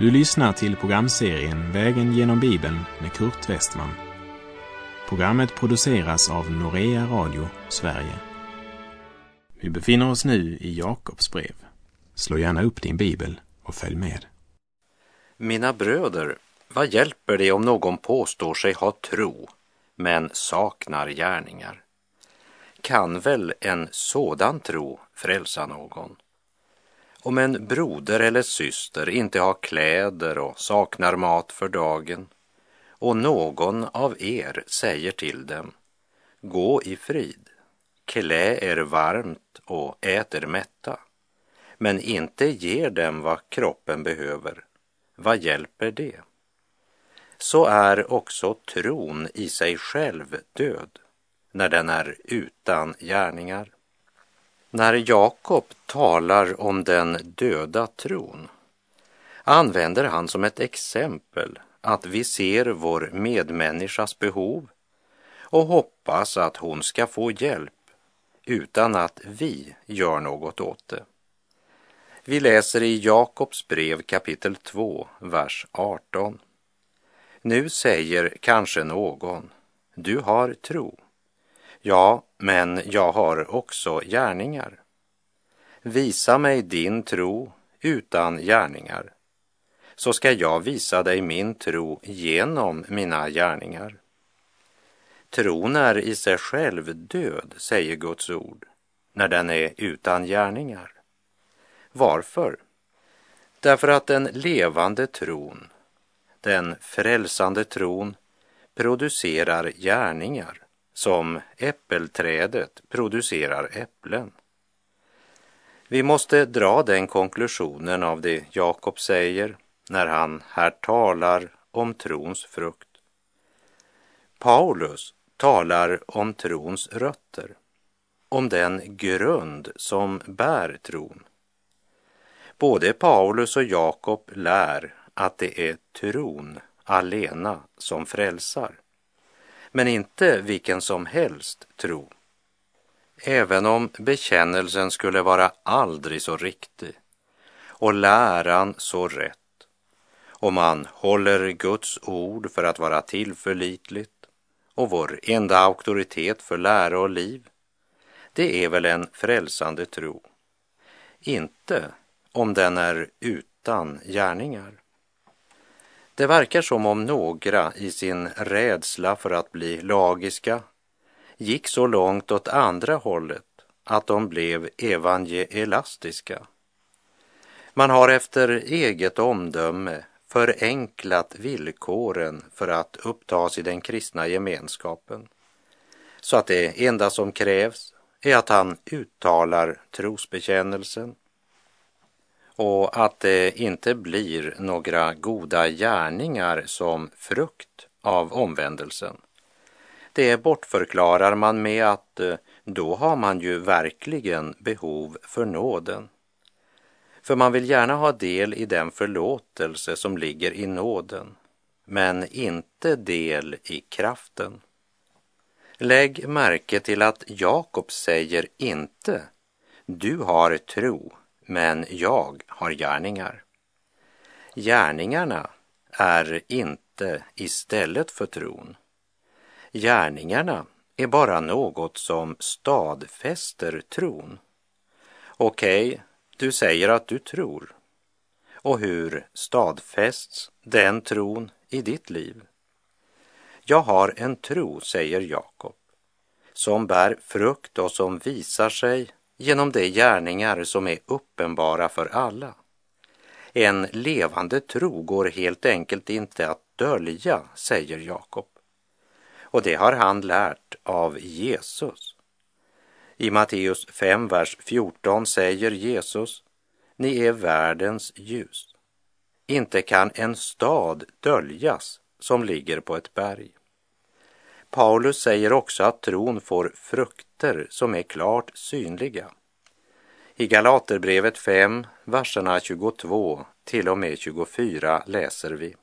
Du lyssnar till programserien Vägen genom Bibeln med Kurt Westman. Programmet produceras av Norea Radio Sverige. Vi befinner oss nu i Jakobs brev. Slå gärna upp din bibel och följ med. Mina bröder, vad hjälper det om någon påstår sig ha tro men saknar gärningar? Kan väl en sådan tro frälsa någon? Om en broder eller syster inte har kläder och saknar mat för dagen och någon av er säger till dem, gå i frid, klä er varmt och ät er mätta, men inte ger dem vad kroppen behöver, vad hjälper det? Så är också tron i sig själv död när den är utan gärningar. När Jakob talar om den döda tron använder han som ett exempel att vi ser vår medmänniskas behov och hoppas att hon ska få hjälp utan att vi gör något åt det. Vi läser i Jakobs brev kapitel 2, vers 18. Nu säger kanske någon, du har tro. Ja, men jag har också gärningar. Visa mig din tro utan gärningar, så ska jag visa dig min tro genom mina gärningar. Tron är i sig själv död, säger Guds ord, när den är utan gärningar. Varför? Därför att den levande tron, den frälsande tron, producerar gärningar som äppelträdet producerar äpplen. Vi måste dra den konklusionen av det Jakob säger när han här talar om trons frukt. Paulus talar om trons rötter, om den grund som bär tron. Både Paulus och Jakob lär att det är tron alena som frälsar men inte vilken som helst tro. Även om bekännelsen skulle vara aldrig så riktig och läran så rätt och man håller Guds ord för att vara tillförlitligt och vår enda auktoritet för lära och liv, det är väl en frälsande tro. Inte om den är utan gärningar. Det verkar som om några i sin rädsla för att bli lagiska gick så långt åt andra hållet att de blev evangelastiska. Man har efter eget omdöme förenklat villkoren för att upptas i den kristna gemenskapen så att det enda som krävs är att han uttalar trosbekännelsen och att det inte blir några goda gärningar som frukt av omvändelsen. Det bortförklarar man med att eh, då har man ju verkligen behov för nåden. För man vill gärna ha del i den förlåtelse som ligger i nåden, men inte del i kraften. Lägg märke till att Jakob säger inte du har tro men jag har gärningar. Gärningarna är inte istället för tron. Gärningarna är bara något som stadfäster tron. Okej, okay, du säger att du tror. Och hur stadfästs den tron i ditt liv? Jag har en tro, säger Jakob, som bär frukt och som visar sig genom de gärningar som är uppenbara för alla. En levande tro går helt enkelt inte att dölja, säger Jakob. Och det har han lärt av Jesus. I Matteus 5, vers 14 säger Jesus, ni är världens ljus. Inte kan en stad döljas som ligger på ett berg. Paulus säger också att tron får frukter som är klart synliga. I Galaterbrevet 5, verserna 22 till och med 24 läser vi.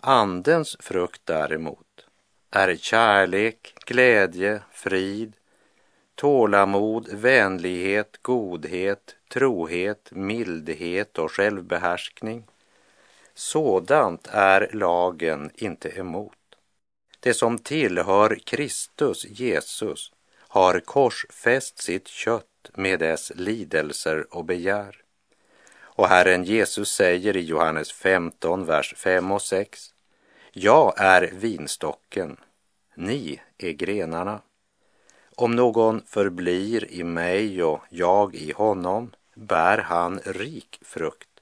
Andens frukt däremot är kärlek, glädje, frid, tålamod, vänlighet, godhet, trohet, mildhet och självbehärskning. Sådant är lagen inte emot. Det som tillhör Kristus Jesus har korsfäst sitt kött med dess lidelser och begär. Och Herren Jesus säger i Johannes 15, vers 5 och 6. Jag är vinstocken, ni är grenarna. Om någon förblir i mig och jag i honom bär han rik frukt.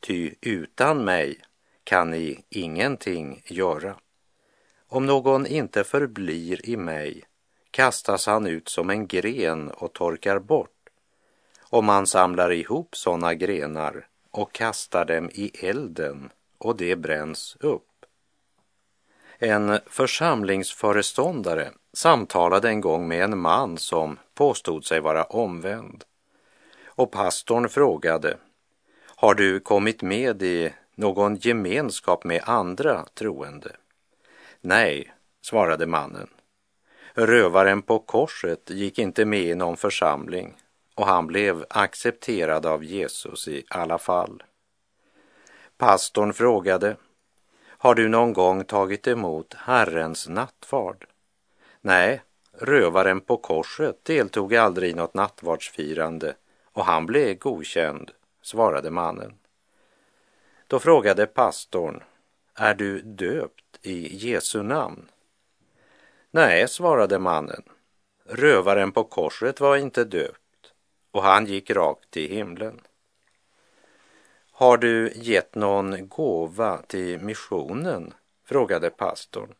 Ty utan mig kan ni ingenting göra. Om någon inte förblir i mig kastas han ut som en gren och torkar bort. Om man samlar ihop sådana grenar och kastar dem i elden och det bränns upp. En församlingsföreståndare samtalade en gång med en man som påstod sig vara omvänd. Och pastorn frågade, har du kommit med i någon gemenskap med andra troende? Nej, svarade mannen. Rövaren på korset gick inte med i någon församling och han blev accepterad av Jesus i alla fall. Pastorn frågade, har du någon gång tagit emot Herrens nattvard? Nej, rövaren på korset deltog aldrig i något nattvardsfirande och han blev godkänd, svarade mannen. Då frågade pastorn, är du döpt i Jesu namn? Nej, svarade mannen. Rövaren på korset var inte döpt och han gick rakt till himlen. Har du gett någon gåva till missionen? frågade pastorn.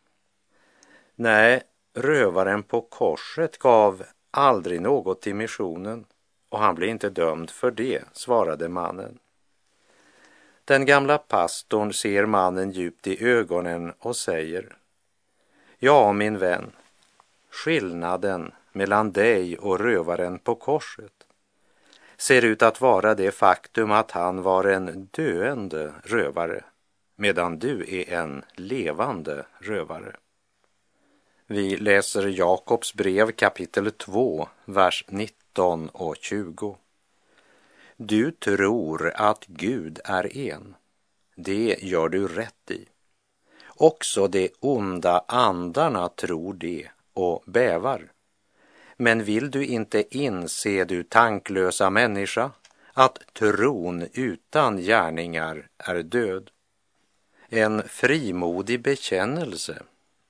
Nej, rövaren på korset gav aldrig något till missionen och han blev inte dömd för det, svarade mannen. Den gamla pastorn ser mannen djupt i ögonen och säger Ja, min vän, skillnaden mellan dig och rövaren på korset ser ut att vara det faktum att han var en döende rövare medan du är en levande rövare. Vi läser Jakobs brev kapitel 2, vers 19 och 20. Du tror att Gud är en. Det gör du rätt i. Också de onda andarna tror det och bävar. Men vill du inte inse, du tanklösa människa, att tron utan gärningar är död? En frimodig bekännelse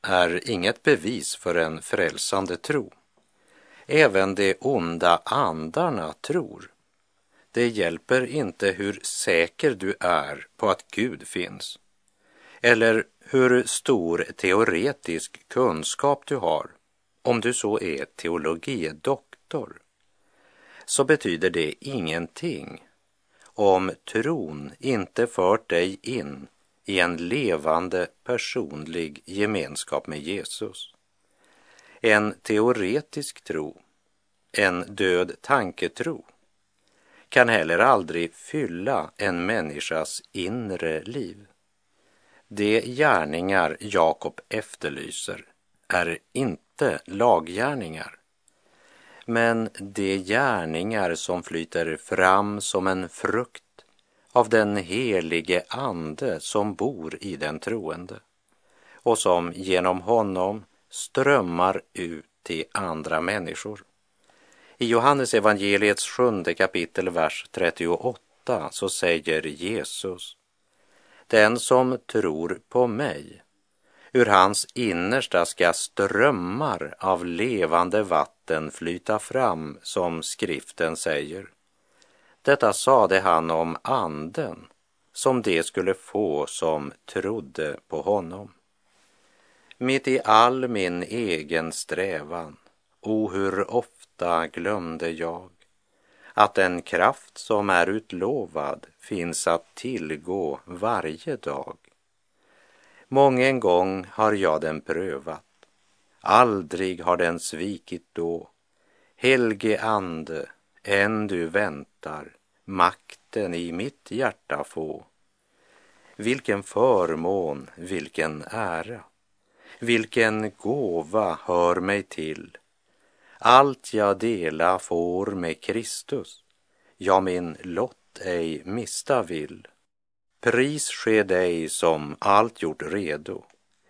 är inget bevis för en frälsande tro. Även de onda andarna tror. Det hjälper inte hur säker du är på att Gud finns eller hur stor teoretisk kunskap du har om du så är teologidoktor, så betyder det ingenting om tron inte fört dig in i en levande personlig gemenskap med Jesus. En teoretisk tro, en död tanketro, kan heller aldrig fylla en människas inre liv. De gärningar Jakob efterlyser är inte laggärningar, men de gärningar som flyter fram som en frukt av den helige Ande som bor i den troende och som genom honom strömmar ut till andra människor. I Johannes evangeliets sjunde kapitel, vers 38, så säger Jesus Den som tror på mig ur hans innersta ska strömmar av levande vatten flyta fram, som skriften säger. Detta sade han om anden som det skulle få som trodde på honom. Mitt i all min egen strävan, o hur ofta glömde jag att den kraft som är utlovad finns att tillgå varje dag. Mången gång har jag den prövat, aldrig har den svikit då. Helge Ande, än du väntar, makten i mitt hjärta få. Vilken förmån, vilken ära, vilken gåva hör mig till. Allt jag dela får med Kristus, ja, min lott ej mista vill. Pris ske dig som allt gjort redo.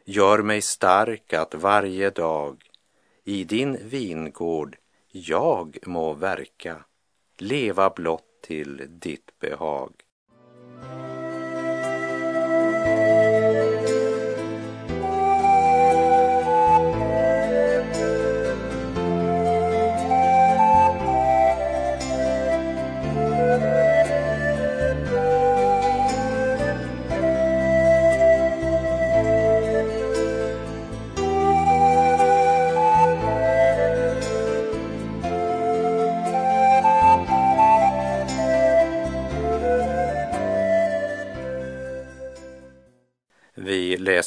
Gör mig stark att varje dag i din vingård jag må verka, leva blott till ditt behag.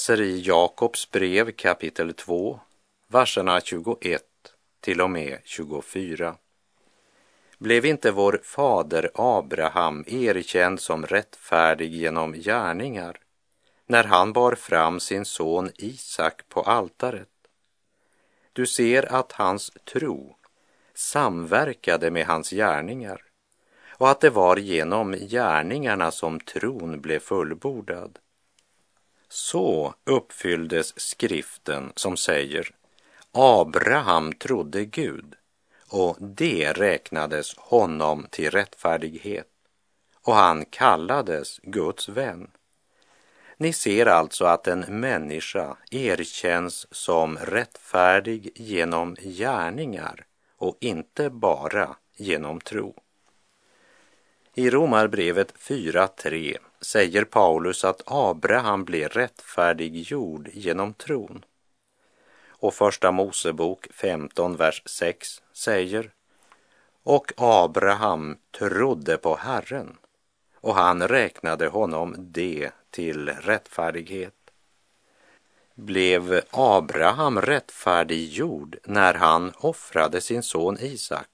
Läser i Jakobs brev kapitel 2, verserna 21 till och med 24. Blev inte vår fader Abraham erkänd som rättfärdig genom gärningar när han bar fram sin son Isak på altaret? Du ser att hans tro samverkade med hans gärningar och att det var genom gärningarna som tron blev fullbordad. Så uppfylldes skriften som säger Abraham trodde Gud och det räknades honom till rättfärdighet och han kallades Guds vän. Ni ser alltså att en människa erkänns som rättfärdig genom gärningar och inte bara genom tro. I Romarbrevet 4.3 säger Paulus att Abraham blev rättfärdiggjord genom tron. Och första Mosebok 15, vers 6 säger Och Abraham trodde på Herren och han räknade honom det till rättfärdighet. Blev Abraham rättfärdiggjord när han offrade sin son Isak?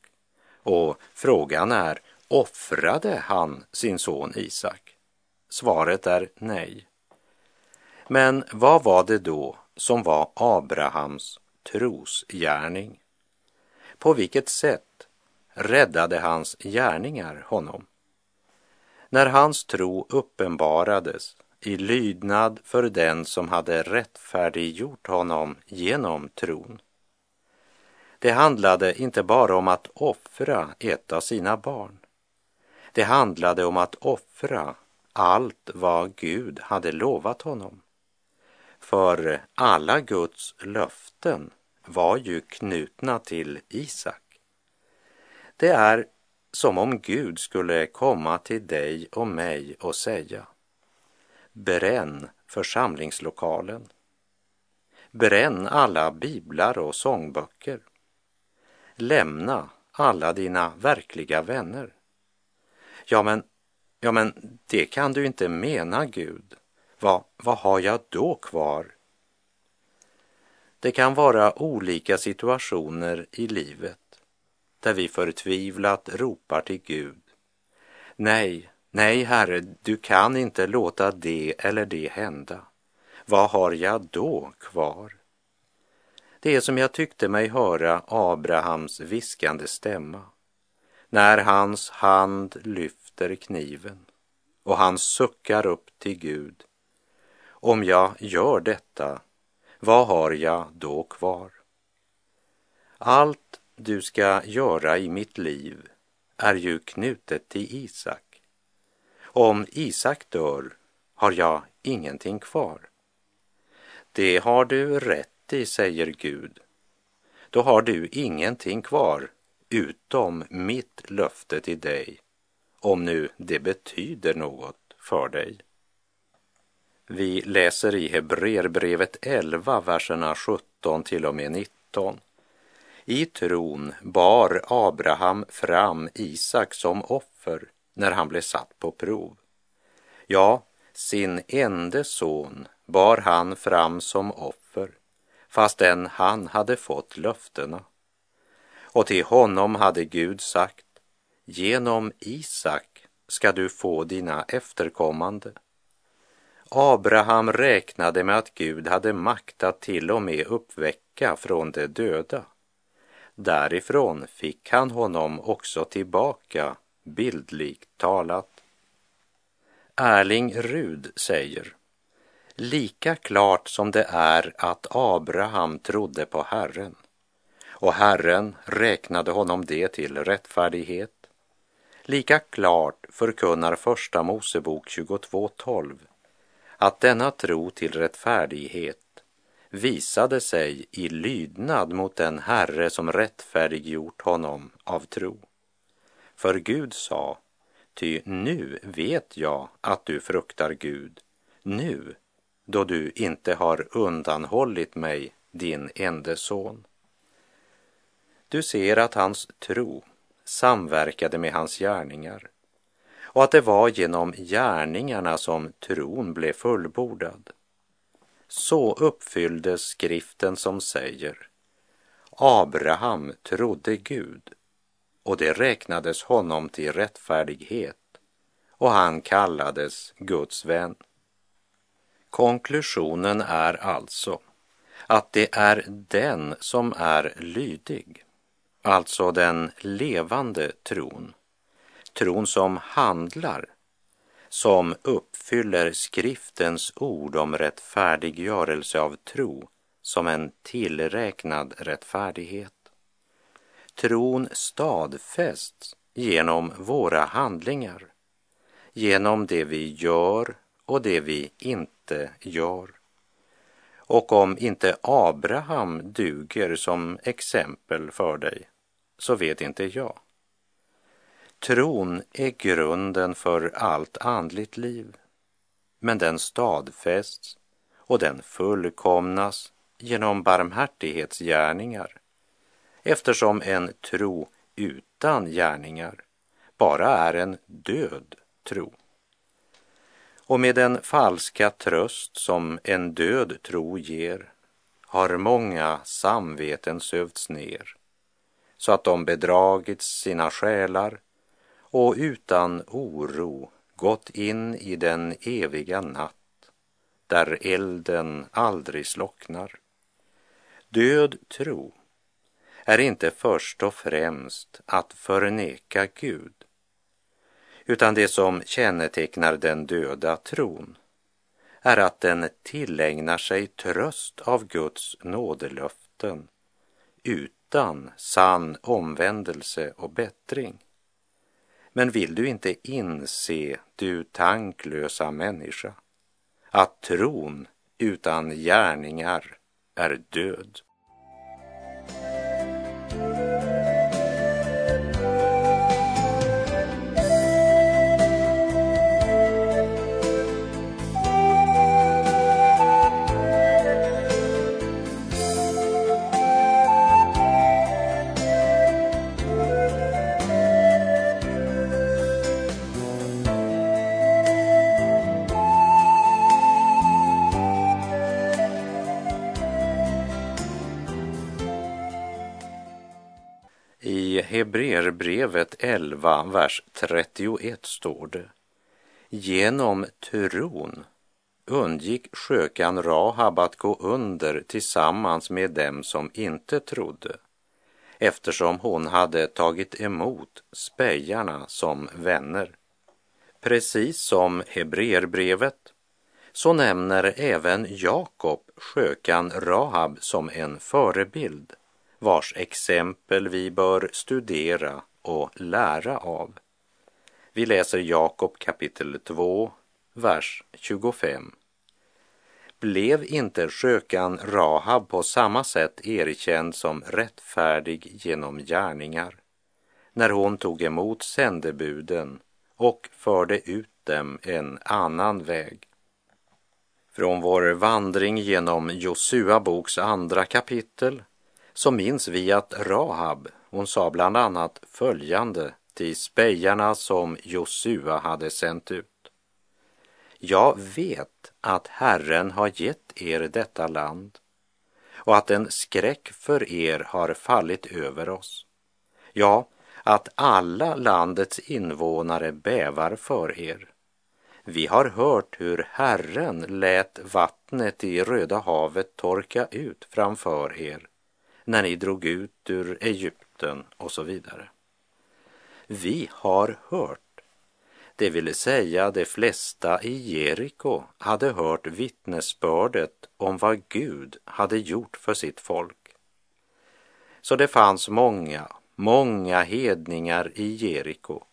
Och frågan är, offrade han sin son Isak? Svaret är nej. Men vad var det då som var Abrahams trosgärning? På vilket sätt räddade hans gärningar honom? När hans tro uppenbarades i lydnad för den som hade rättfärdiggjort honom genom tron. Det handlade inte bara om att offra ett av sina barn. Det handlade om att offra allt vad Gud hade lovat honom. För alla Guds löften var ju knutna till Isak. Det är som om Gud skulle komma till dig och mig och säga Bränn församlingslokalen. Bränn alla biblar och sångböcker. Lämna alla dina verkliga vänner. Ja, men, ja, men det kan du inte mena, Gud. Vad, vad har jag då kvar? Det kan vara olika situationer i livet där vi förtvivlat ropar till Gud. Nej, nej, Herre, du kan inte låta det eller det hända. Vad har jag då kvar? Det är som jag tyckte mig höra Abrahams viskande stämma när hans hand efter kniven och han suckar upp till Gud. Om jag gör detta, vad har jag då kvar? Allt du ska göra i mitt liv är ju knutet till Isak. Om Isak dör har jag ingenting kvar. Det har du rätt i, säger Gud. Då har du ingenting kvar utom mitt löfte till dig, om nu det betyder något för dig. Vi läser i Hebreerbrevet 11, verserna 17 till och med 19. I tron bar Abraham fram Isak som offer när han blev satt på prov. Ja, sin ende son bar han fram som offer fastän han hade fått löftena. Och till honom hade Gud sagt, genom Isak ska du få dina efterkommande. Abraham räknade med att Gud hade makt att till och med uppväcka från de döda. Därifrån fick han honom också tillbaka, bildligt talat. Erling Rud säger Lika klart som det är att Abraham trodde på Herren och Herren räknade honom det till rättfärdighet. Lika klart förkunnar Första Mosebok 22.12 att denna tro till rättfärdighet visade sig i lydnad mot den Herre som rättfärdiggjort honom av tro. För Gud sa, ty nu vet jag att du fruktar Gud, nu då du inte har undanhållit mig din ende son. Du ser att hans tro samverkade med hans gärningar och att det var genom gärningarna som tron blev fullbordad. Så uppfylldes skriften som säger Abraham trodde Gud och det räknades honom till rättfärdighet och han kallades Guds vän. Konklusionen är alltså att det är den som är lydig, alltså den levande tron, tron som handlar, som uppfyller skriftens ord om rättfärdiggörelse av tro som en tillräknad rättfärdighet. Tron stadfästs genom våra handlingar, genom det vi gör och det vi inte gör. Och om inte Abraham duger som exempel för dig, så vet inte jag. Tron är grunden för allt andligt liv, men den stadfästs och den fullkomnas genom barmhärtighetsgärningar eftersom en tro utan gärningar bara är en död tro. Och med den falska tröst som en död tro ger har många samveten sövts ner så att de bedragits sina själar och utan oro gått in i den eviga natt där elden aldrig slocknar. Död tro är inte först och främst att förneka Gud, utan det som kännetecknar den döda tron är att den tillägnar sig tröst av Guds nådelöften utan sann omvändelse och bättring. Men vill du inte inse, du tanklösa människa, att tron utan gärningar är död? I Hebreerbrevet 11, vers 31 står det. Genom tron undgick skökan Rahab att gå under tillsammans med dem som inte trodde eftersom hon hade tagit emot spejarna som vänner. Precis som Hebreerbrevet så nämner även Jakob skökan Rahab som en förebild vars exempel vi bör studera och lära av. Vi läser Jakob kapitel 2, vers 25. Blev inte skökan Rahab på samma sätt erkänd som rättfärdig genom gärningar när hon tog emot sändebuden och förde ut dem en annan väg? Från vår vandring genom Josua boks andra kapitel så minns vi att Rahab, hon sa bland annat följande till spejarna som Josua hade sänt ut. Jag vet att Herren har gett er detta land och att en skräck för er har fallit över oss. Ja, att alla landets invånare bävar för er. Vi har hört hur Herren lät vattnet i Röda havet torka ut framför er när ni drog ut ur Egypten och så vidare. Vi har hört. Det vill säga de flesta i Jeriko hade hört vittnesbördet om vad Gud hade gjort för sitt folk. Så det fanns många, många hedningar i Jeriko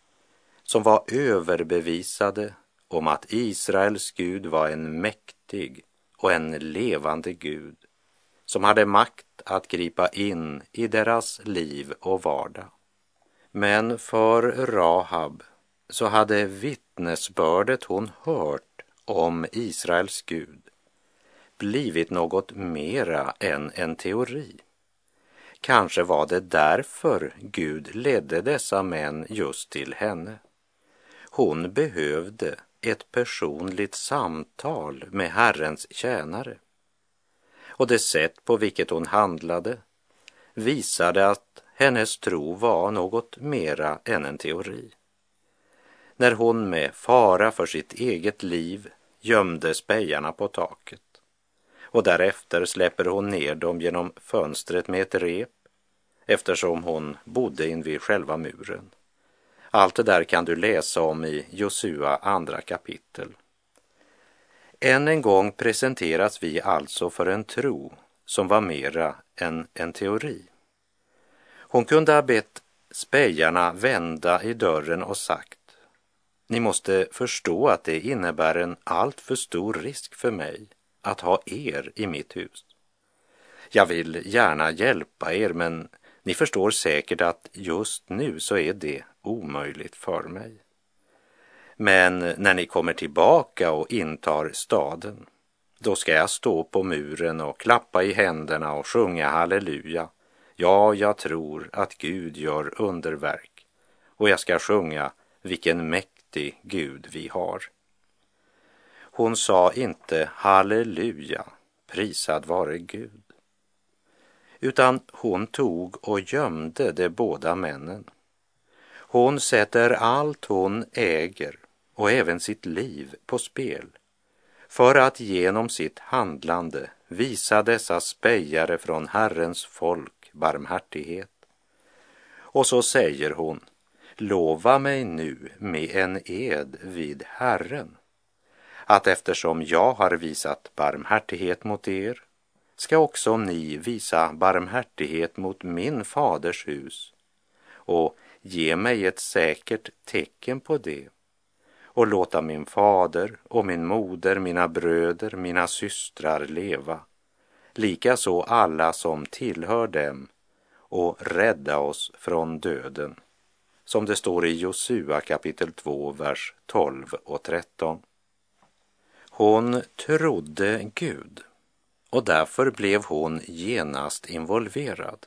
som var överbevisade om att Israels Gud var en mäktig och en levande Gud som hade makt att gripa in i deras liv och vardag. Men för Rahab så hade vittnesbördet hon hört om Israels Gud blivit något mera än en teori. Kanske var det därför Gud ledde dessa män just till henne. Hon behövde ett personligt samtal med Herrens tjänare. Och det sätt på vilket hon handlade visade att hennes tro var något mera än en teori. När hon med fara för sitt eget liv gömde spejarna på taket och därefter släpper hon ner dem genom fönstret med ett rep eftersom hon bodde invid själva muren. Allt det där kan du läsa om i Josua andra kapitel. Än en gång presenteras vi alltså för en tro som var mera än en teori. Hon kunde ha bett spejarna vända i dörren och sagt Ni måste förstå att det innebär en alltför stor risk för mig att ha er i mitt hus. Jag vill gärna hjälpa er, men ni förstår säkert att just nu så är det omöjligt för mig. Men när ni kommer tillbaka och intar staden, då ska jag stå på muren och klappa i händerna och sjunga halleluja. Ja, jag tror att Gud gör underverk och jag ska sjunga vilken mäktig Gud vi har. Hon sa inte halleluja, prisad vare Gud, utan hon tog och gömde de båda männen. Hon sätter allt hon äger och även sitt liv på spel. För att genom sitt handlande visa dessa spejare från Herrens folk barmhärtighet. Och så säger hon, lova mig nu med en ed vid Herren att eftersom jag har visat barmhärtighet mot er ska också ni visa barmhärtighet mot min faders hus. Och ge mig ett säkert tecken på det och låta min fader och min moder, mina bröder, mina systrar leva, likaså alla som tillhör dem och rädda oss från döden, som det står i Josua kapitel 2, vers 12 och 13. Hon trodde Gud och därför blev hon genast involverad.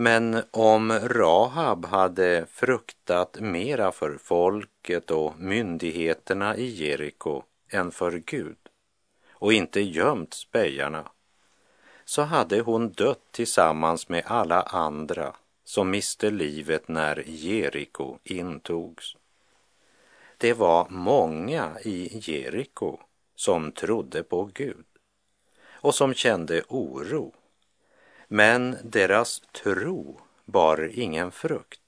Men om Rahab hade fruktat mera för folket och myndigheterna i Jeriko än för Gud och inte gömt spejarna så hade hon dött tillsammans med alla andra som miste livet när Jeriko intogs. Det var många i Jeriko som trodde på Gud och som kände oro men deras tro bar ingen frukt,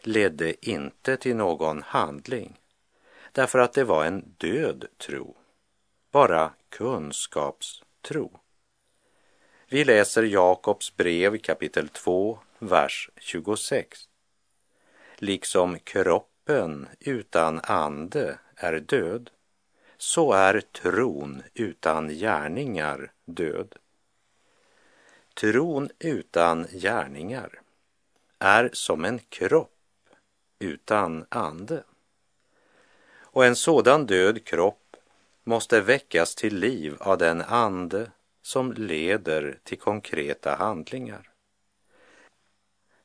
ledde inte till någon handling, därför att det var en död tro, bara kunskapstro. Vi läser Jakobs brev kapitel 2, vers 26. Liksom kroppen utan ande är död, så är tron utan gärningar död. Tron utan gärningar är som en kropp utan ande. Och en sådan död kropp måste väckas till liv av den ande som leder till konkreta handlingar.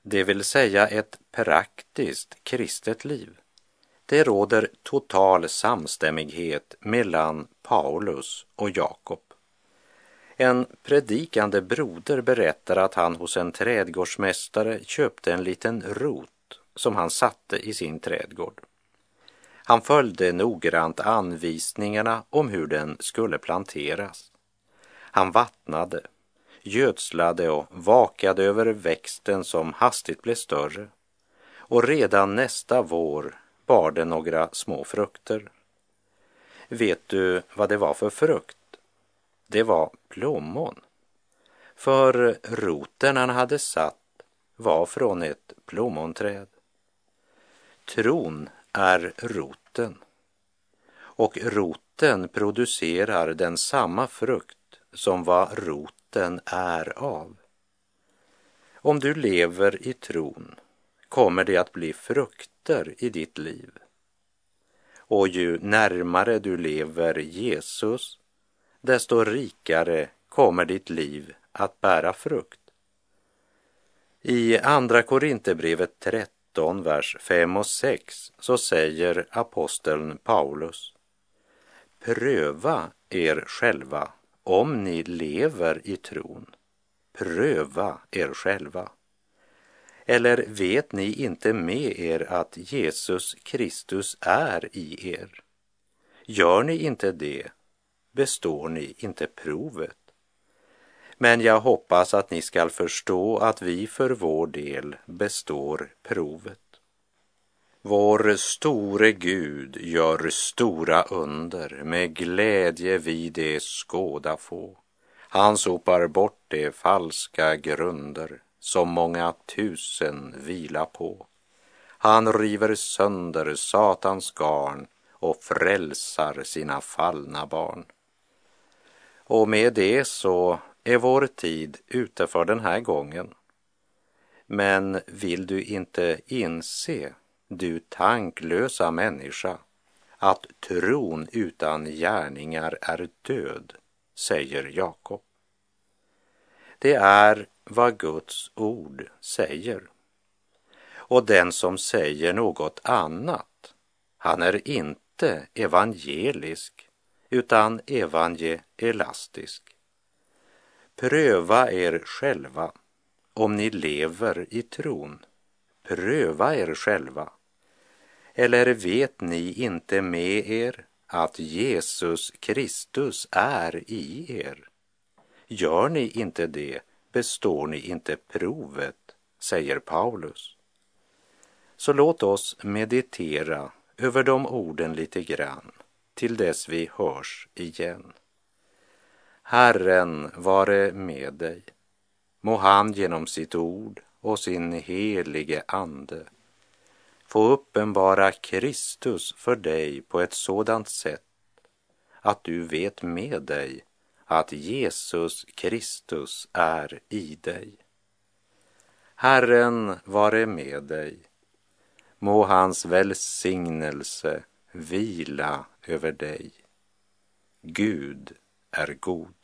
Det vill säga ett praktiskt kristet liv. Det råder total samstämmighet mellan Paulus och Jakob. En predikande broder berättar att han hos en trädgårdsmästare köpte en liten rot som han satte i sin trädgård. Han följde noggrant anvisningarna om hur den skulle planteras. Han vattnade, gödslade och vakade över växten som hastigt blev större och redan nästa vår bar den några små frukter. Vet du vad det var för frukt? Det var plommon. För roten han hade satt var från ett plommonträd. Tron är roten och roten producerar den samma frukt som vad roten är av. Om du lever i tron kommer det att bli frukter i ditt liv. Och ju närmare du lever Jesus, desto rikare kommer ditt liv att bära frukt. I Andra Korinthierbrevet 13, vers 5 och 6 så säger aposteln Paulus Pröva er själva om ni lever i tron. Pröva er själva. Eller vet ni inte med er att Jesus Kristus är i er? Gör ni inte det, består ni inte provet. Men jag hoppas att ni skall förstå att vi för vår del består provet. Vår store Gud gör stora under, med glädje vi det skåda få. Han sopar bort de falska grunder som många tusen vila på. Han river sönder Satans garn och frälsar sina fallna barn. Och med det så är vår tid ute för den här gången. Men vill du inte inse, du tanklösa människa, att tron utan gärningar är död, säger Jakob. Det är vad Guds ord säger. Och den som säger något annat, han är inte evangelisk utan evangelastisk. Pröva er själva om ni lever i tron. Pröva er själva. Eller vet ni inte med er att Jesus Kristus är i er? Gör ni inte det består ni inte provet, säger Paulus. Så låt oss meditera över de orden lite grann till dess vi hörs igen. Herren vare med dig. Må han genom sitt ord och sin helige ande få uppenbara Kristus för dig på ett sådant sätt att du vet med dig att Jesus Kristus är i dig. Herren vare med dig. Må hans välsignelse vila över dig. Gud är god.